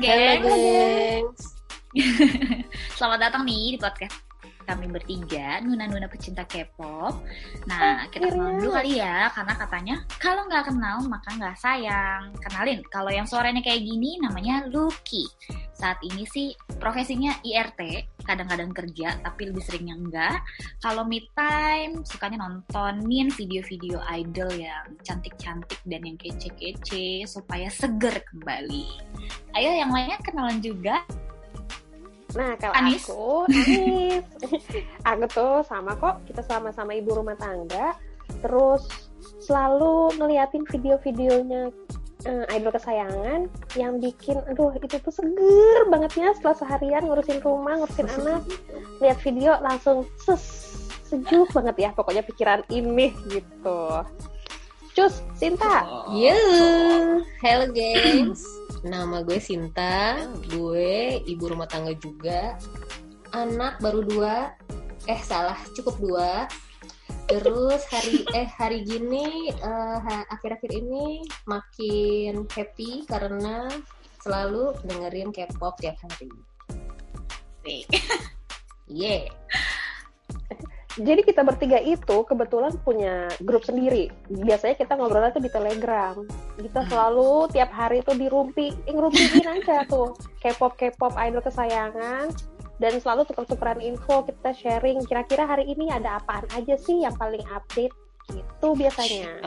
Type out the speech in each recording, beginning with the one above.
gengs. Halo, gengs. Selamat datang nih di podcast kami bertiga, Nuna-Nuna pecinta K-pop. Nah, kita kenal dulu kali ya, karena katanya kalau nggak kenal maka nggak sayang. Kenalin, kalau yang suaranya kayak gini namanya Lucky. Saat ini sih profesinya IRT, kadang-kadang kerja, tapi lebih seringnya enggak. Kalau me time, sukanya nontonin video-video idol yang cantik-cantik dan yang kece-kece supaya seger kembali. Ayo yang lainnya kenalan juga. Nah, kalau Anis. aku, Anis. aku tuh sama kok, kita sama-sama ibu rumah tangga. Terus selalu ngeliatin video-videonya eh, idol kesayangan yang bikin, aduh itu tuh seger banget ya setelah seharian ngurusin rumah, ngurusin anak. Lihat video langsung ses, sejuk banget ya pokoknya pikiran ini gitu. Cus, Sinta. Yo, hello gengs. Nama gue Sinta, gue ibu rumah tangga juga. Anak baru dua, eh salah, cukup dua. Terus hari eh hari gini eh, ha- akhir-akhir ini makin happy karena selalu dengerin K-pop tiap hari. Yeah. Jadi kita bertiga itu kebetulan punya grup sendiri. Biasanya kita ngobrolnya tuh di Telegram. Kita selalu tiap hari tuh dirumpi, eh, ngerumpiin aja tuh K-pop K-pop idol kesayangan dan selalu tukar-tukaran info, kita sharing kira-kira hari ini ada apaan aja sih yang paling update gitu biasanya.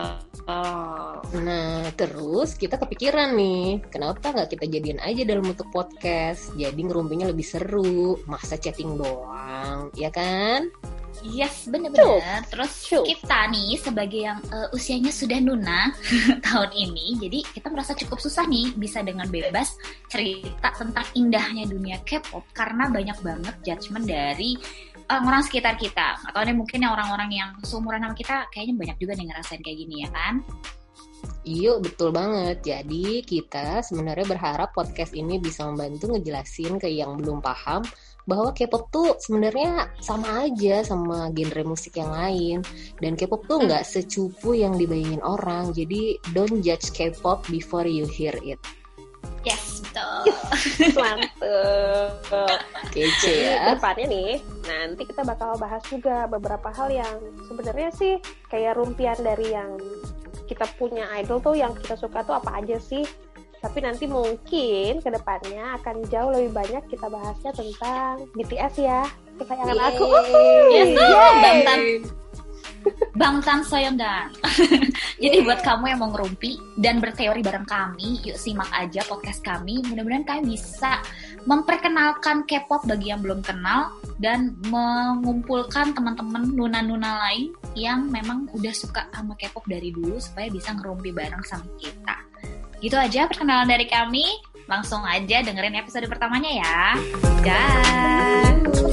Oh. Nah, terus kita kepikiran nih, kenapa nggak kita jadiin aja dalam bentuk podcast? Jadi ngerumpinya lebih seru, masa chatting doang, ya kan? Yes, bener-bener. Terus Cuk. kita nih sebagai yang eh, usianya sudah nuna tahun ini, jadi kita merasa cukup susah nih bisa dengan bebas cerita tentang indahnya dunia K-pop karena banyak banget judgement dari orang-orang sekitar kita. Atau ada mungkin yang orang-orang yang seumuran sama kita kayaknya banyak juga nih ngerasain kayak gini ya kan? Iya, betul banget. Jadi kita sebenarnya berharap podcast ini bisa membantu ngejelasin ke yang belum paham bahwa K-pop tuh sebenarnya sama aja sama genre musik yang lain dan K-pop tuh nggak secupu yang dibayangin orang. Jadi don't judge K-pop before you hear it. Yes, betul. Mantep. Kece ya. ke depannya nih, nanti kita bakal bahas juga beberapa hal yang sebenarnya sih kayak rumpian dari yang kita punya idol tuh yang kita suka tuh apa aja sih. Tapi nanti mungkin ke depannya akan jauh lebih banyak kita bahasnya tentang BTS ya, kesayangan aku. Yes, Yeay. Bangtan. Bangtan Soyeondan. Jadi buat kamu yang mau ngerumpi dan berteori bareng kami, yuk simak aja podcast kami. Mudah-mudahan kami bisa memperkenalkan K-pop bagi yang belum kenal dan mengumpulkan teman-teman nuna-nuna lain yang memang udah suka sama K-pop dari dulu supaya bisa ngerumpi bareng sama kita. Gitu aja perkenalan dari kami. Langsung aja dengerin episode pertamanya ya. Dah.